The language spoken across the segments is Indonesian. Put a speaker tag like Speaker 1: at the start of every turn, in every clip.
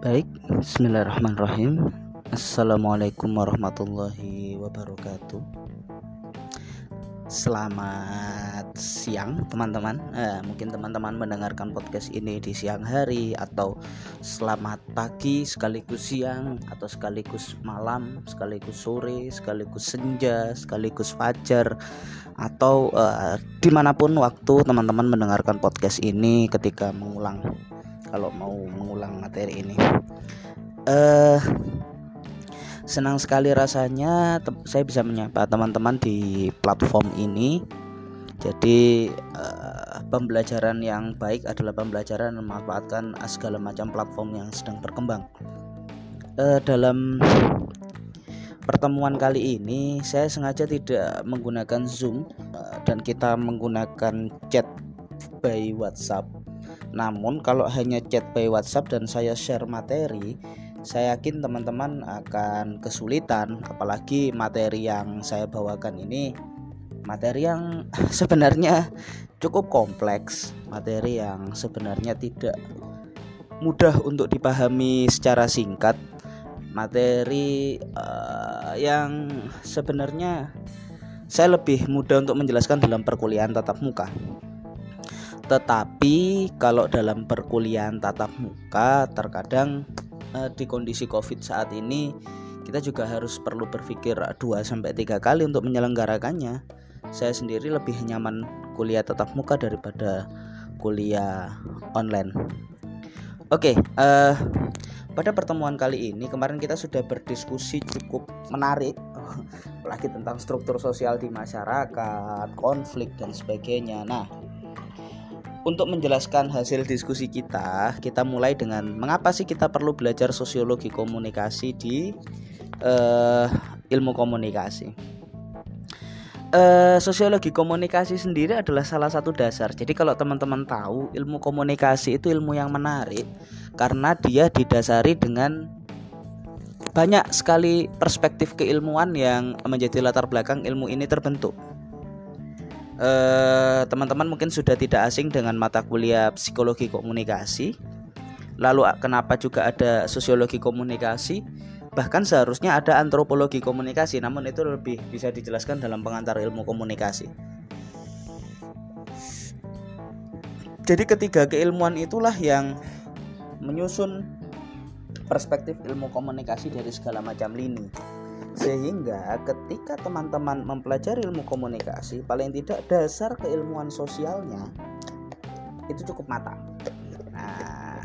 Speaker 1: Baik, bismillahirrahmanirrahim. Assalamualaikum warahmatullahi wabarakatuh. Selamat siang, teman-teman. Eh, mungkin teman-teman mendengarkan podcast ini di siang hari, atau selamat pagi, sekaligus siang, atau sekaligus malam, sekaligus sore, sekaligus senja, sekaligus fajar, atau eh, di mana pun waktu teman-teman mendengarkan podcast ini ketika mengulang kalau mau mengulang materi ini. Uh, senang sekali rasanya saya bisa menyapa teman-teman di platform ini. Jadi uh, pembelajaran yang baik adalah pembelajaran memanfaatkan segala macam platform yang sedang berkembang. Uh, dalam pertemuan kali ini saya sengaja tidak menggunakan Zoom dan kita menggunakan chat by WhatsApp namun kalau hanya chat by WhatsApp dan saya share materi, saya yakin teman-teman akan kesulitan apalagi materi yang saya bawakan ini materi yang sebenarnya cukup kompleks, materi yang sebenarnya tidak mudah untuk dipahami secara singkat, materi uh, yang sebenarnya saya lebih mudah untuk menjelaskan dalam perkuliahan tatap muka. Tetapi kalau dalam perkuliahan tatap muka terkadang eh, di kondisi Covid saat ini kita juga harus perlu berpikir 2 sampai 3 kali untuk menyelenggarakannya. Saya sendiri lebih nyaman kuliah tatap muka daripada kuliah online. Oke, uh, pada pertemuan kali ini kemarin kita sudah berdiskusi cukup menarik apalagi tentang struktur sosial di masyarakat, konflik dan sebagainya. Nah, untuk menjelaskan hasil diskusi kita, kita mulai dengan mengapa sih kita perlu belajar sosiologi komunikasi di uh, ilmu komunikasi. Uh, sosiologi komunikasi sendiri adalah salah satu dasar. Jadi kalau teman-teman tahu ilmu komunikasi itu ilmu yang menarik karena dia didasari dengan banyak sekali perspektif keilmuan yang menjadi latar belakang ilmu ini terbentuk. Eh, teman-teman uh, mungkin sudah tidak asing dengan mata kuliah psikologi komunikasi. Lalu kenapa juga ada sosiologi komunikasi? Bahkan seharusnya ada antropologi komunikasi, namun itu lebih bisa dijelaskan dalam pengantar ilmu komunikasi. Jadi ketiga keilmuan itulah yang menyusun perspektif ilmu komunikasi dari segala macam lini sehingga ketika teman-teman mempelajari ilmu komunikasi paling tidak dasar keilmuan sosialnya itu cukup matang. Nah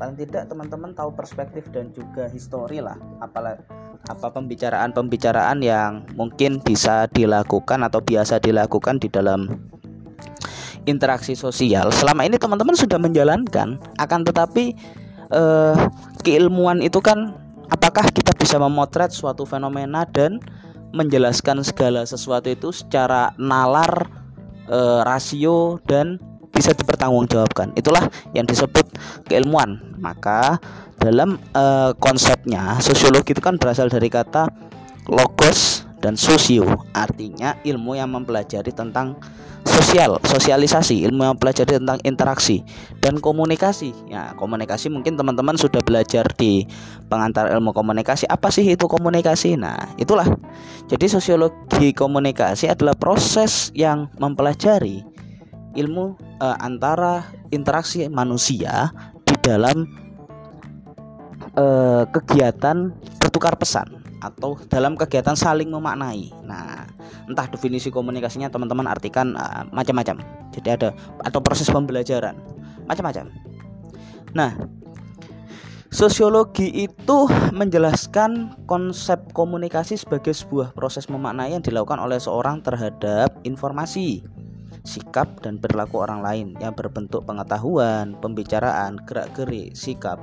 Speaker 1: paling tidak teman-teman tahu perspektif dan juga histori lah. Apalagi apa pembicaraan-pembicaraan yang mungkin bisa dilakukan atau biasa dilakukan di dalam interaksi sosial. Selama ini teman-teman sudah menjalankan akan tetapi eh, keilmuan itu kan apakah kita bisa memotret suatu fenomena dan menjelaskan segala sesuatu itu secara nalar e, rasio dan bisa dipertanggungjawabkan? Itulah yang disebut keilmuan. Maka dalam e, konsepnya sosiologi itu kan berasal dari kata logos dan sosio artinya ilmu yang mempelajari tentang sosial, sosialisasi, ilmu yang pelajari tentang interaksi dan komunikasi. Ya, komunikasi mungkin teman-teman sudah belajar di pengantar ilmu komunikasi. Apa sih itu komunikasi? Nah, itulah. Jadi sosiologi komunikasi adalah proses yang mempelajari ilmu uh, antara interaksi manusia di dalam uh, kegiatan bertukar pesan atau dalam kegiatan saling memaknai. Nah, entah definisi komunikasinya teman-teman artikan uh, macam-macam. Jadi ada atau proses pembelajaran macam-macam. Nah, sosiologi itu menjelaskan konsep komunikasi sebagai sebuah proses memaknai yang dilakukan oleh seorang terhadap informasi sikap dan berlaku orang lain yang berbentuk pengetahuan, pembicaraan, gerak-gerik, sikap,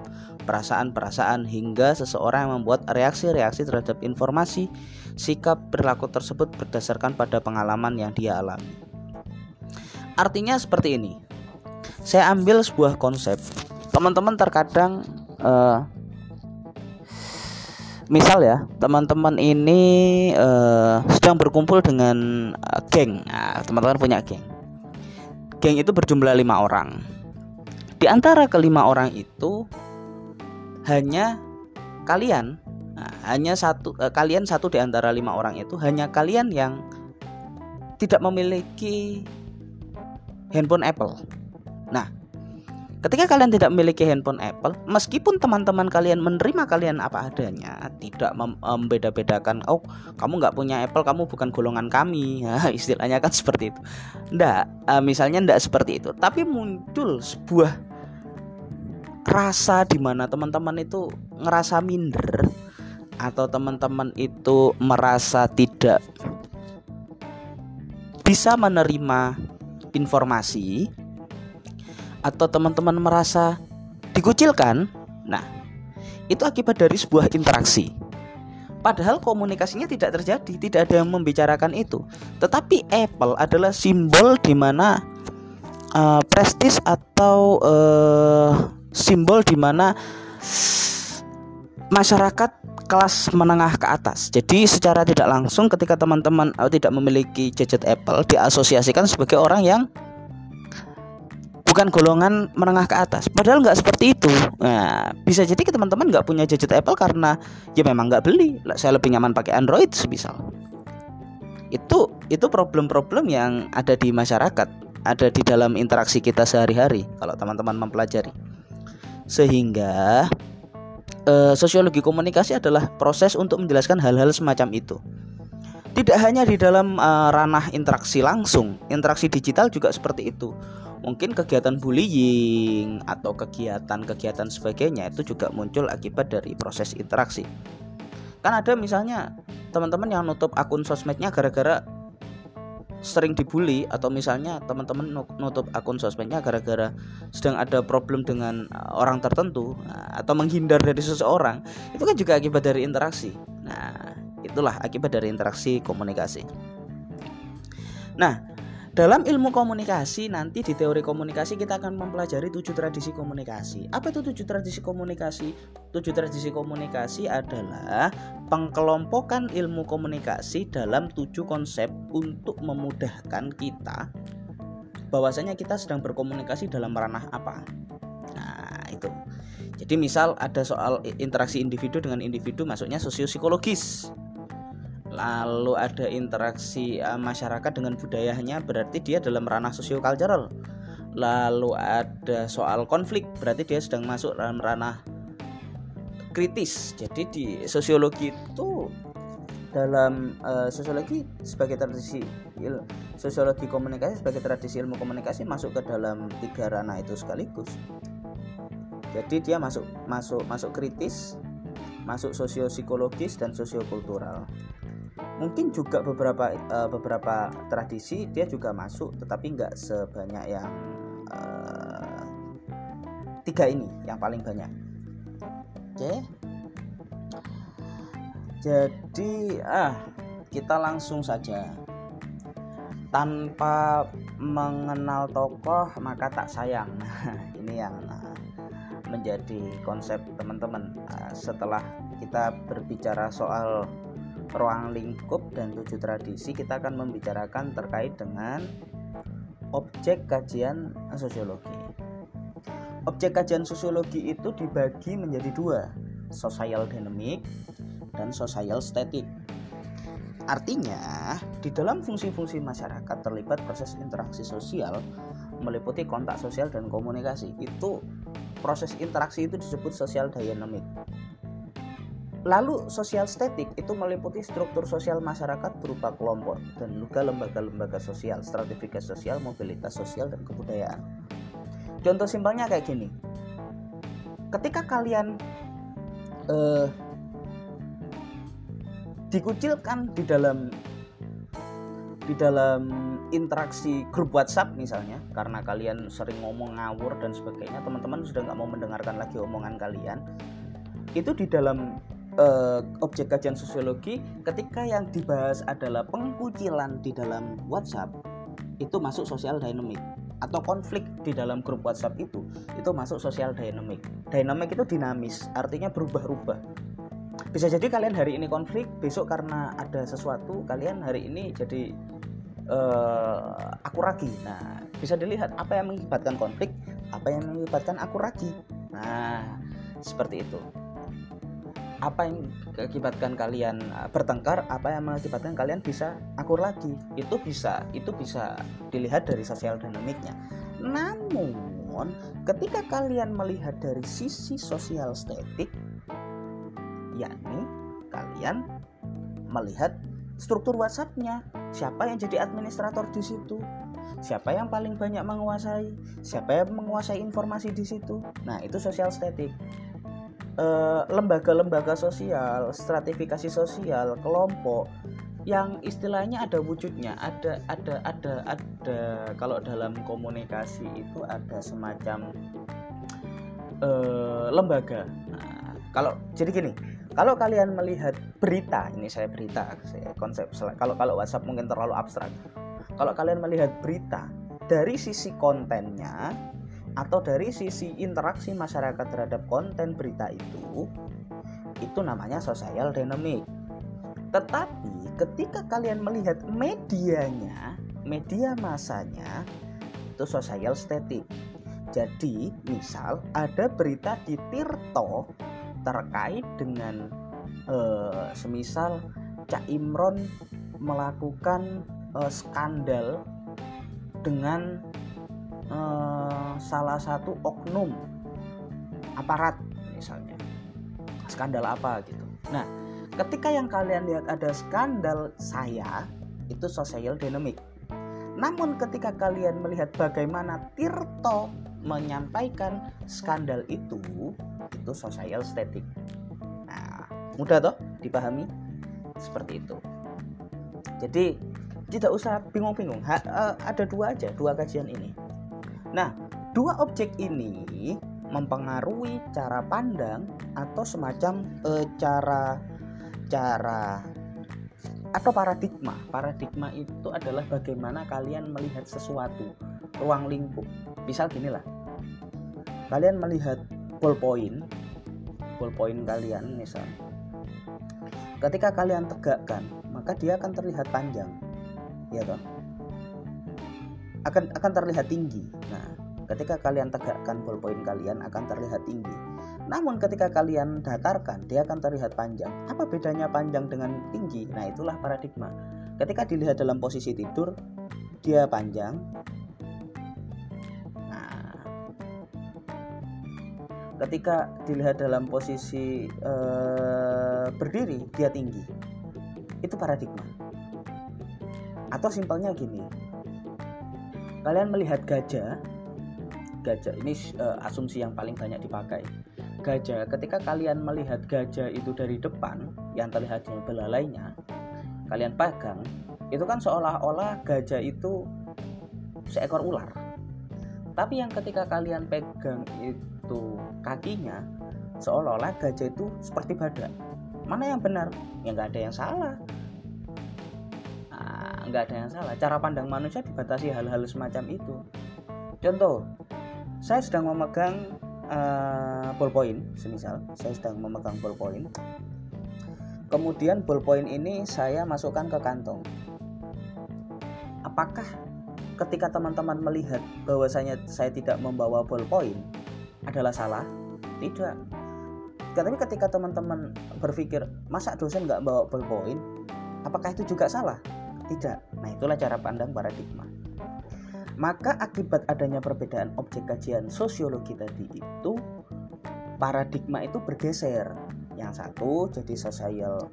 Speaker 1: perasaan-perasaan hingga seseorang yang membuat reaksi-reaksi terhadap informasi, sikap, berlaku tersebut berdasarkan pada pengalaman yang dia alami. Artinya seperti ini. Saya ambil sebuah konsep. Teman-teman terkadang uh, misal ya teman-teman ini uh, sedang berkumpul dengan uh, geng. Nah, teman-teman punya geng. Geng itu berjumlah lima orang. Di antara kelima orang itu hanya kalian. Nah, hanya satu eh, kalian satu di antara lima orang itu hanya kalian yang tidak memiliki handphone Apple. Nah, Ketika kalian tidak memiliki handphone Apple, meskipun teman-teman kalian menerima kalian apa adanya, tidak membeda-bedakan, oh kamu nggak punya Apple, kamu bukan golongan kami, ya, istilahnya kan seperti itu. Nggak, uh, misalnya nggak seperti itu, tapi muncul sebuah rasa di mana teman-teman itu ngerasa minder atau teman-teman itu merasa tidak bisa menerima informasi atau teman-teman merasa dikucilkan, nah itu akibat dari sebuah interaksi. Padahal komunikasinya tidak terjadi, tidak ada yang membicarakan itu. Tetapi Apple adalah simbol di mana uh, prestis atau uh, simbol di mana masyarakat kelas menengah ke atas. Jadi secara tidak langsung ketika teman-teman uh, tidak memiliki gadget Apple diasosiasikan sebagai orang yang bukan golongan menengah ke atas. Padahal nggak seperti itu. Nah, bisa jadi ke teman-teman nggak punya gadget Apple karena ya memang nggak beli. Saya lebih nyaman pakai Android semisal. Itu itu problem-problem yang ada di masyarakat, ada di dalam interaksi kita sehari-hari. Kalau teman-teman mempelajari, sehingga eh, sosiologi komunikasi adalah proses untuk menjelaskan hal-hal semacam itu tidak hanya di dalam uh, ranah interaksi langsung, interaksi digital juga seperti itu mungkin kegiatan bullying atau kegiatan-kegiatan sebagainya itu juga muncul akibat dari proses interaksi. Kan ada misalnya teman-teman yang nutup akun sosmednya gara-gara sering dibully atau misalnya teman-teman nutup akun sosmednya gara-gara sedang ada problem dengan eh, orang tertentu atau menghindar dari seseorang itu kan juga akibat dari interaksi. Nah, itulah akibat dari interaksi komunikasi. Nah, dalam ilmu komunikasi nanti di teori komunikasi kita akan mempelajari tujuh tradisi komunikasi. Apa itu tujuh tradisi komunikasi? Tujuh tradisi komunikasi adalah pengkelompokan ilmu komunikasi dalam tujuh konsep untuk memudahkan kita bahwasanya kita sedang berkomunikasi dalam ranah apa. Nah, itu. Jadi misal ada soal interaksi individu dengan individu masuknya sosiopsikologis lalu ada interaksi uh, masyarakat dengan budayanya berarti dia dalam ranah sosiokultural lalu ada soal konflik berarti dia sedang masuk dalam ranah kritis. Jadi di sosiologi itu dalam uh, sosiologi sebagai tradisi il, sosiologi komunikasi sebagai tradisi ilmu komunikasi masuk ke dalam tiga ranah itu sekaligus. Jadi dia masuk masuk masuk kritis masuk sosiopsikologis dan sosiokultural mungkin juga beberapa uh, beberapa tradisi dia juga masuk tetapi nggak sebanyak yang uh, tiga ini yang paling banyak. Oke. Okay. jadi ah kita langsung saja. Tanpa mengenal tokoh maka tak sayang. Ini yang uh, menjadi konsep teman-teman uh, setelah kita berbicara soal ruang lingkup dan tujuh tradisi kita akan membicarakan terkait dengan objek kajian sosiologi. Objek kajian sosiologi itu dibagi menjadi dua, social dynamic dan social static. Artinya, di dalam fungsi-fungsi masyarakat terlibat proses interaksi sosial meliputi kontak sosial dan komunikasi. Itu proses interaksi itu disebut social dynamic. Lalu sosial statik itu meliputi struktur sosial masyarakat berupa kelompok dan juga lembaga-lembaga sosial, stratifikasi sosial, mobilitas sosial, dan kebudayaan. Contoh simpelnya kayak gini. Ketika kalian uh, dikucilkan di dalam di dalam interaksi grup WhatsApp misalnya karena kalian sering ngomong ngawur dan sebagainya teman-teman sudah nggak mau mendengarkan lagi omongan kalian itu di dalam uh, objek kajian sosiologi ketika yang dibahas adalah pengkucilan di dalam WhatsApp itu masuk sosial dynamic atau konflik di dalam grup WhatsApp itu itu masuk sosial dynamic. Dynamic itu dinamis, artinya berubah-ubah. Bisa jadi kalian hari ini konflik, besok karena ada sesuatu kalian hari ini jadi uh, aku ragi. Nah, bisa dilihat apa yang mengakibatkan konflik, apa yang mengakibatkan aku ragi. Nah, seperti itu apa yang mengakibatkan kalian uh, bertengkar apa yang mengakibatkan kalian bisa akur lagi? Itu bisa itu bisa dilihat dari sosial dinamiknya. Namun ketika kalian melihat dari sisi sosial estetik yakni kalian melihat struktur WhatsApp-nya siapa yang jadi administrator di situ siapa yang paling banyak menguasai siapa yang menguasai informasi di situ. Nah itu sosial Eh, lembaga-lembaga sosial, stratifikasi sosial, kelompok yang istilahnya ada wujudnya, ada ada ada ada kalau dalam komunikasi itu ada semacam uh, lembaga. Nah, kalau jadi gini, kalau kalian melihat berita, ini saya berita, saya konsep kalau kalau WhatsApp mungkin terlalu abstrak. Kalau kalian melihat berita dari sisi kontennya, atau dari sisi interaksi masyarakat terhadap konten berita itu itu namanya social dynamic. Tetapi ketika kalian melihat medianya media masanya itu social static. Jadi misal ada berita di Tirto terkait dengan eh, semisal Cak Imron melakukan eh, skandal dengan eh, salah satu oknum aparat misalnya. Skandal apa gitu. Nah ketika yang kalian lihat ada skandal saya itu social dynamic. Namun ketika kalian melihat bagaimana Tirto menyampaikan skandal itu itu social static. Nah mudah toh dipahami? Seperti itu. Jadi tidak usah bingung-bingung. Uh, ada dua aja dua kajian ini Nah, dua objek ini mempengaruhi cara pandang atau semacam e, cara cara atau paradigma. Paradigma itu adalah bagaimana kalian melihat sesuatu, ruang lingkup. Misal gini lah. Kalian melihat ballpoint, ballpoint kalian misal. Ketika kalian tegakkan, maka dia akan terlihat panjang. Ya toh? Akan akan terlihat tinggi. Nah, ketika kalian tegakkan ballpoint kalian akan terlihat tinggi. Namun ketika kalian datarkan, dia akan terlihat panjang. Apa bedanya panjang dengan tinggi? Nah, itulah paradigma. Ketika dilihat dalam posisi tidur, dia panjang. Nah, ketika dilihat dalam posisi uh, berdiri, dia tinggi. Itu paradigma. Atau simpelnya gini, kalian melihat gajah? Gajah ini uh, asumsi yang paling banyak dipakai. Gajah ketika kalian melihat gajah itu dari depan yang terlihatnya belalainya kalian pegang itu kan seolah-olah gajah itu seekor ular. Tapi yang ketika kalian pegang itu kakinya seolah-olah gajah itu seperti badak. Mana yang benar? Ya nggak ada yang salah nggak ada yang salah. Cara pandang manusia dibatasi hal-hal semacam itu. Contoh saya sedang memegang uh, ballpoint semisal saya sedang memegang ballpoint. Kemudian ballpoint ini saya masukkan ke kantong. Apakah ketika teman-teman melihat bahwasanya saya tidak membawa ballpoint adalah salah? Tidak. Tapi ketika teman-teman berpikir masa dosen nggak bawa ballpoint? Apakah itu juga salah tidak. Nah, itulah cara pandang paradigma. Maka akibat adanya perbedaan objek kajian sosiologi tadi itu paradigma itu bergeser. Yang satu jadi social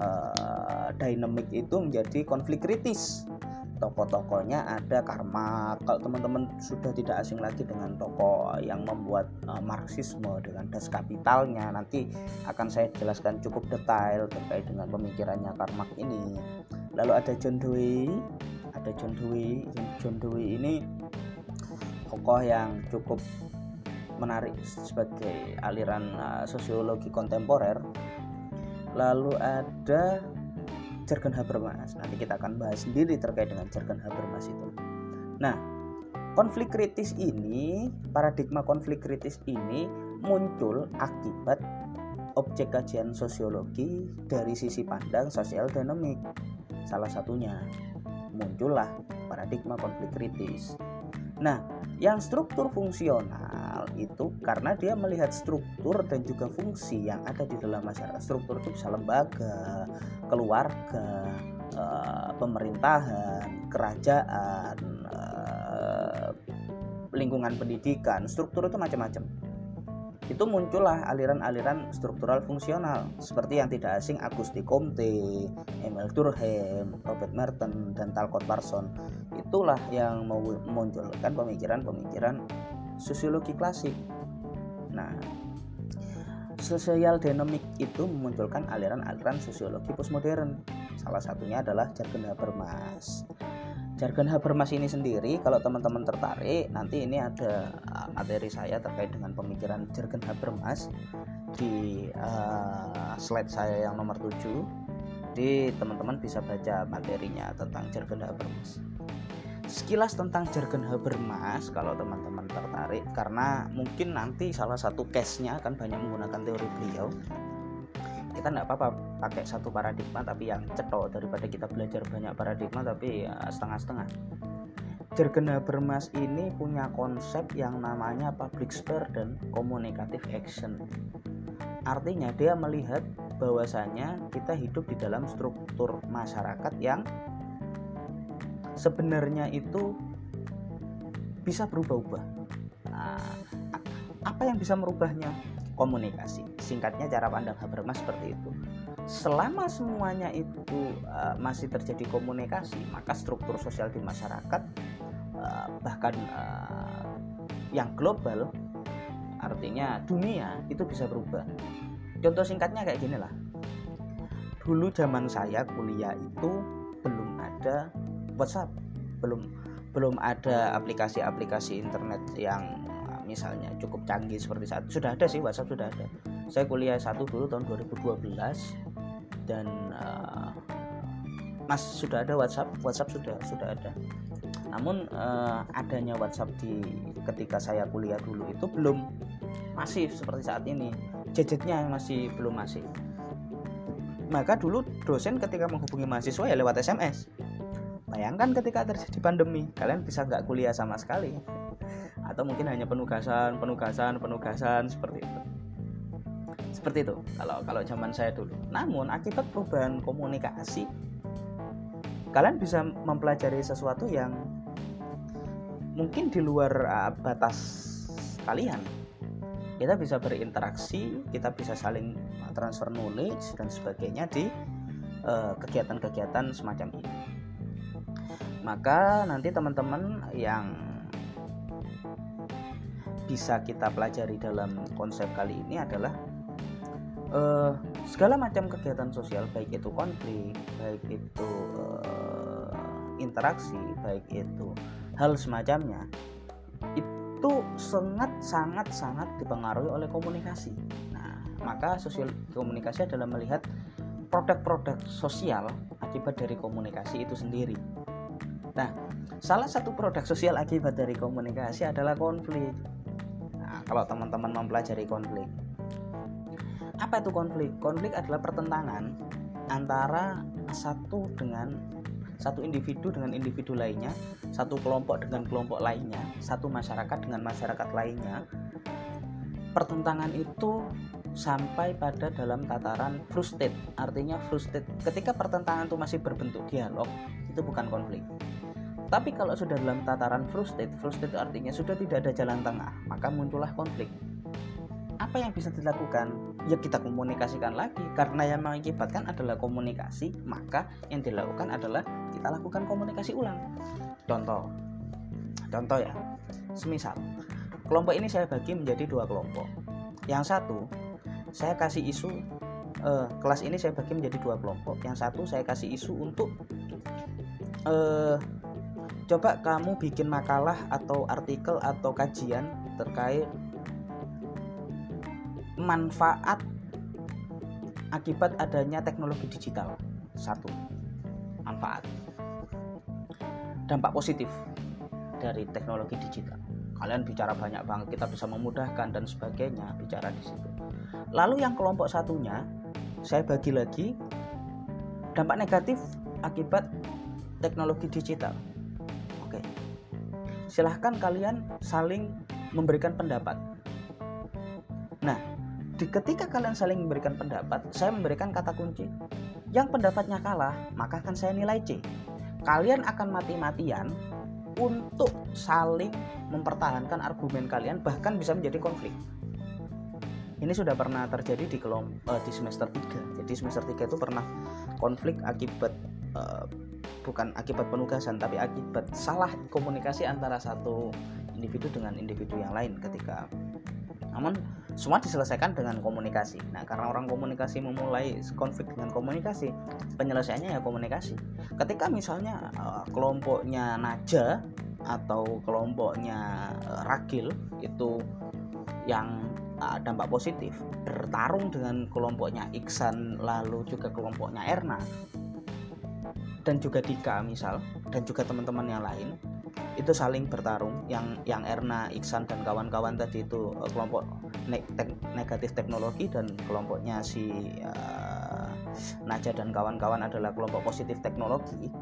Speaker 1: uh, dynamic itu menjadi konflik kritis. Tokoh-tokohnya ada Karma. Kalau teman-teman sudah tidak asing lagi dengan tokoh yang membuat uh, Marxisme dengan das kapitalnya, nanti akan saya jelaskan cukup detail terkait dengan pemikirannya Karma ini lalu ada John Dewey. Ada John Dewey. John Dewey ini tokoh yang cukup menarik sebagai aliran uh, sosiologi kontemporer. Lalu ada Jurgen Habermas. Nanti kita akan bahas sendiri terkait dengan Jurgen Habermas itu. Nah konflik kritis ini paradigma konflik kritis ini muncul akibat objek kajian sosiologi dari sisi pandang sosial dinamik Salah satunya muncullah paradigma konflik kritis. Nah, yang struktur fungsional itu karena dia melihat struktur dan juga fungsi yang ada di dalam masyarakat. Struktur itu bisa lembaga keluarga eh, pemerintahan kerajaan eh, lingkungan pendidikan. Struktur itu macam-macam itu muncullah aliran-aliran struktural fungsional seperti yang tidak asing Auguste Comte, Emil Durkheim, Robert Merton, dan Talcott Parson. Itulah yang memunculkan pemikiran-pemikiran sosiologi klasik. Nah, sosial dinamik itu memunculkan aliran-aliran sosiologi postmodern. Salah satunya adalah jargon Habermas jargon Habermas ini sendiri kalau teman-teman tertarik nanti ini ada uh, materi saya terkait dengan pemikiran jargon Habermas di uh, slide saya yang nomor 7 jadi teman-teman bisa baca materinya tentang jargon Habermas. Sekilas tentang jargon Habermas kalau teman-teman tertarik karena mungkin nanti salah satu case-nya akan banyak menggunakan teori beliau kita nggak apa-apa pakai satu paradigma tapi yang cetok daripada kita belajar banyak paradigma tapi ya setengah-setengah. Jargon Habermas ini punya konsep yang namanya public sphere dan communicative action. Artinya dia melihat bahwasanya kita hidup di dalam struktur masyarakat yang sebenarnya itu bisa berubah-ubah. Nah, apa yang bisa merubahnya? Komunikasi. Singkatnya cara pandang Habermas seperti itu. Selama semuanya itu uh, masih terjadi komunikasi, maka struktur sosial di masyarakat uh, bahkan uh, yang global artinya dunia itu bisa berubah. Contoh singkatnya kayak gini lah. Dulu zaman saya kuliah itu belum ada WhatsApp, belum belum ada aplikasi-aplikasi internet yang misalnya cukup canggih seperti saat sudah ada sih WhatsApp sudah ada saya kuliah satu dulu tahun 2012 dan uh, Mas sudah ada WhatsApp? WhatsApp sudah sudah ada. Namun uh, adanya WhatsApp di ketika saya kuliah dulu itu belum masif seperti saat ini. Gadgetnya masih belum masif. Maka dulu dosen ketika menghubungi mahasiswa ya lewat SMS bayangkan ketika terjadi pandemi kalian bisa nggak kuliah sama sekali? Atau mungkin hanya penugasan penugasan penugasan seperti itu seperti itu. Kalau kalau zaman saya dulu. Namun akibat perubahan komunikasi kalian bisa mempelajari sesuatu yang mungkin di luar uh, batas kalian. Kita bisa berinteraksi kita bisa saling transfer knowledge dan sebagainya di uh, kegiatan-kegiatan uh, semacam ini. Maka nanti teman-teman yang bisa kita pelajari dalam konsep kali ini adalah uh, segala macam kegiatan sosial baik itu konflik baik itu uh, interaksi baik itu hal semacamnya itu sangat sangat sangat dipengaruhi oleh komunikasi nah maka sosial komunikasi adalah melihat produk-produk sosial akibat dari komunikasi itu sendiri nah salah satu produk sosial akibat dari komunikasi adalah konflik kalau teman-teman mempelajari konflik. Apa itu konflik? Konflik adalah pertentangan antara satu dengan satu individu dengan individu lainnya, satu kelompok dengan kelompok lainnya, satu masyarakat dengan masyarakat lainnya. Pertentangan itu sampai pada dalam tataran frustate. Artinya frustate ketika pertentangan itu masih berbentuk dialog, itu bukan konflik. Tapi kalau sudah dalam tataran frustate, frustate artinya sudah tidak ada jalan tengah, maka muncullah konflik. Apa yang bisa dilakukan? Ya kita komunikasikan lagi karena yang mengakibatkan adalah komunikasi, maka yang dilakukan adalah kita lakukan komunikasi ulang. Contoh. Contoh ya. Semisal kelompok ini saya bagi menjadi dua kelompok. Yang satu saya kasih isu eh, kelas ini saya bagi menjadi dua kelompok. Yang satu saya kasih isu untuk eh, coba kamu bikin makalah atau artikel atau kajian terkait manfaat akibat adanya teknologi digital. Satu manfaat. Dampak positif dari teknologi digital. Kalian bicara banyak banget kita bisa memudahkan dan sebagainya bicara di situ. Lalu yang kelompok satunya saya bagi lagi dampak negatif akibat teknologi digital. Silahkan kalian saling memberikan pendapat. Nah, di ketika kalian saling memberikan pendapat, saya memberikan kata kunci. Yang pendapatnya kalah, maka akan saya nilai C. Kalian akan mati-matian untuk saling mempertahankan argumen kalian bahkan bisa menjadi konflik ini sudah pernah terjadi di kelom uh, di semester 3 jadi semester 3 itu pernah konflik akibat uh, bukan akibat penugasan tapi akibat salah komunikasi antara satu individu dengan individu yang lain ketika namun semua diselesaikan dengan komunikasi. Nah, karena orang komunikasi memulai konflik dengan komunikasi, penyelesaiannya ya komunikasi. Ketika misalnya uh, kelompoknya Naja atau kelompoknya uh, Ragil itu yang uh, dampak positif bertarung dengan kelompoknya Iksan lalu juga kelompoknya Erna dan juga Dika misal dan juga teman-teman yang lain itu saling bertarung yang yang Erna Iksan dan kawan-kawan tadi itu uh, kelompok ne te negatif teknologi dan kelompoknya si uh, Naja dan kawan-kawan adalah kelompok positif teknologi.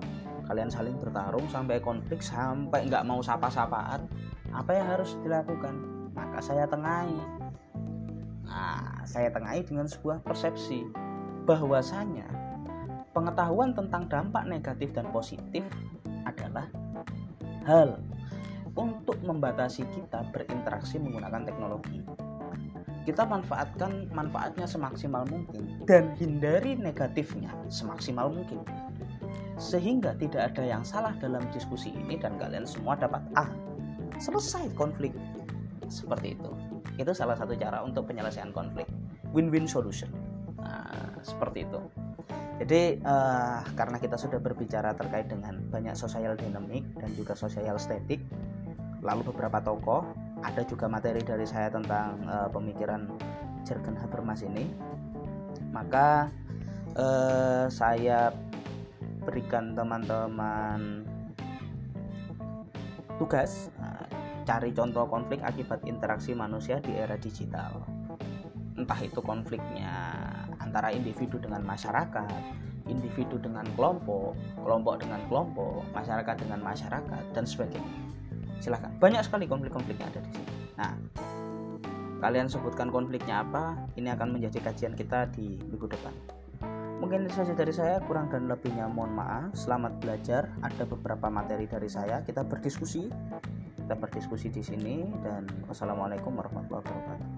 Speaker 1: Kalian saling bertarung sampai konflik sampai nggak mau sapa-sapaan. Apa yang harus dilakukan? Maka saya tengahi. Nah, saya tengahi dengan sebuah persepsi bahwasanya pengetahuan tentang dampak negatif dan positif hal untuk membatasi kita berinteraksi menggunakan teknologi. Kita manfaatkan manfaatnya semaksimal mungkin dan hindari negatifnya semaksimal mungkin. Sehingga tidak ada yang salah dalam diskusi ini dan kalian semua dapat ah selesai konflik. Seperti itu itu salah satu cara untuk penyelesaian konflik win-win solution nah, seperti itu jadi uh, karena kita sudah berbicara terkait dengan banyak social dynamic dan juga social static lalu beberapa tokoh ada juga materi dari saya tentang uh, pemikiran Jurgen Habermas ini maka uh, saya berikan teman-teman tugas cari contoh konflik akibat interaksi manusia di era digital. Entah itu konfliknya antara individu dengan masyarakat, individu dengan kelompok, kelompok dengan kelompok, masyarakat dengan masyarakat, dan sebagainya. Silahkan, banyak sekali konflik-konflik yang ada di sini. Nah, kalian sebutkan konfliknya apa, ini akan menjadi kajian kita di minggu depan. Mungkin itu saja dari saya, kurang dan lebihnya mohon maaf. Selamat belajar, ada beberapa materi dari saya, kita berdiskusi kita berdiskusi di sini dan wassalamualaikum warahmatullahi wabarakatuh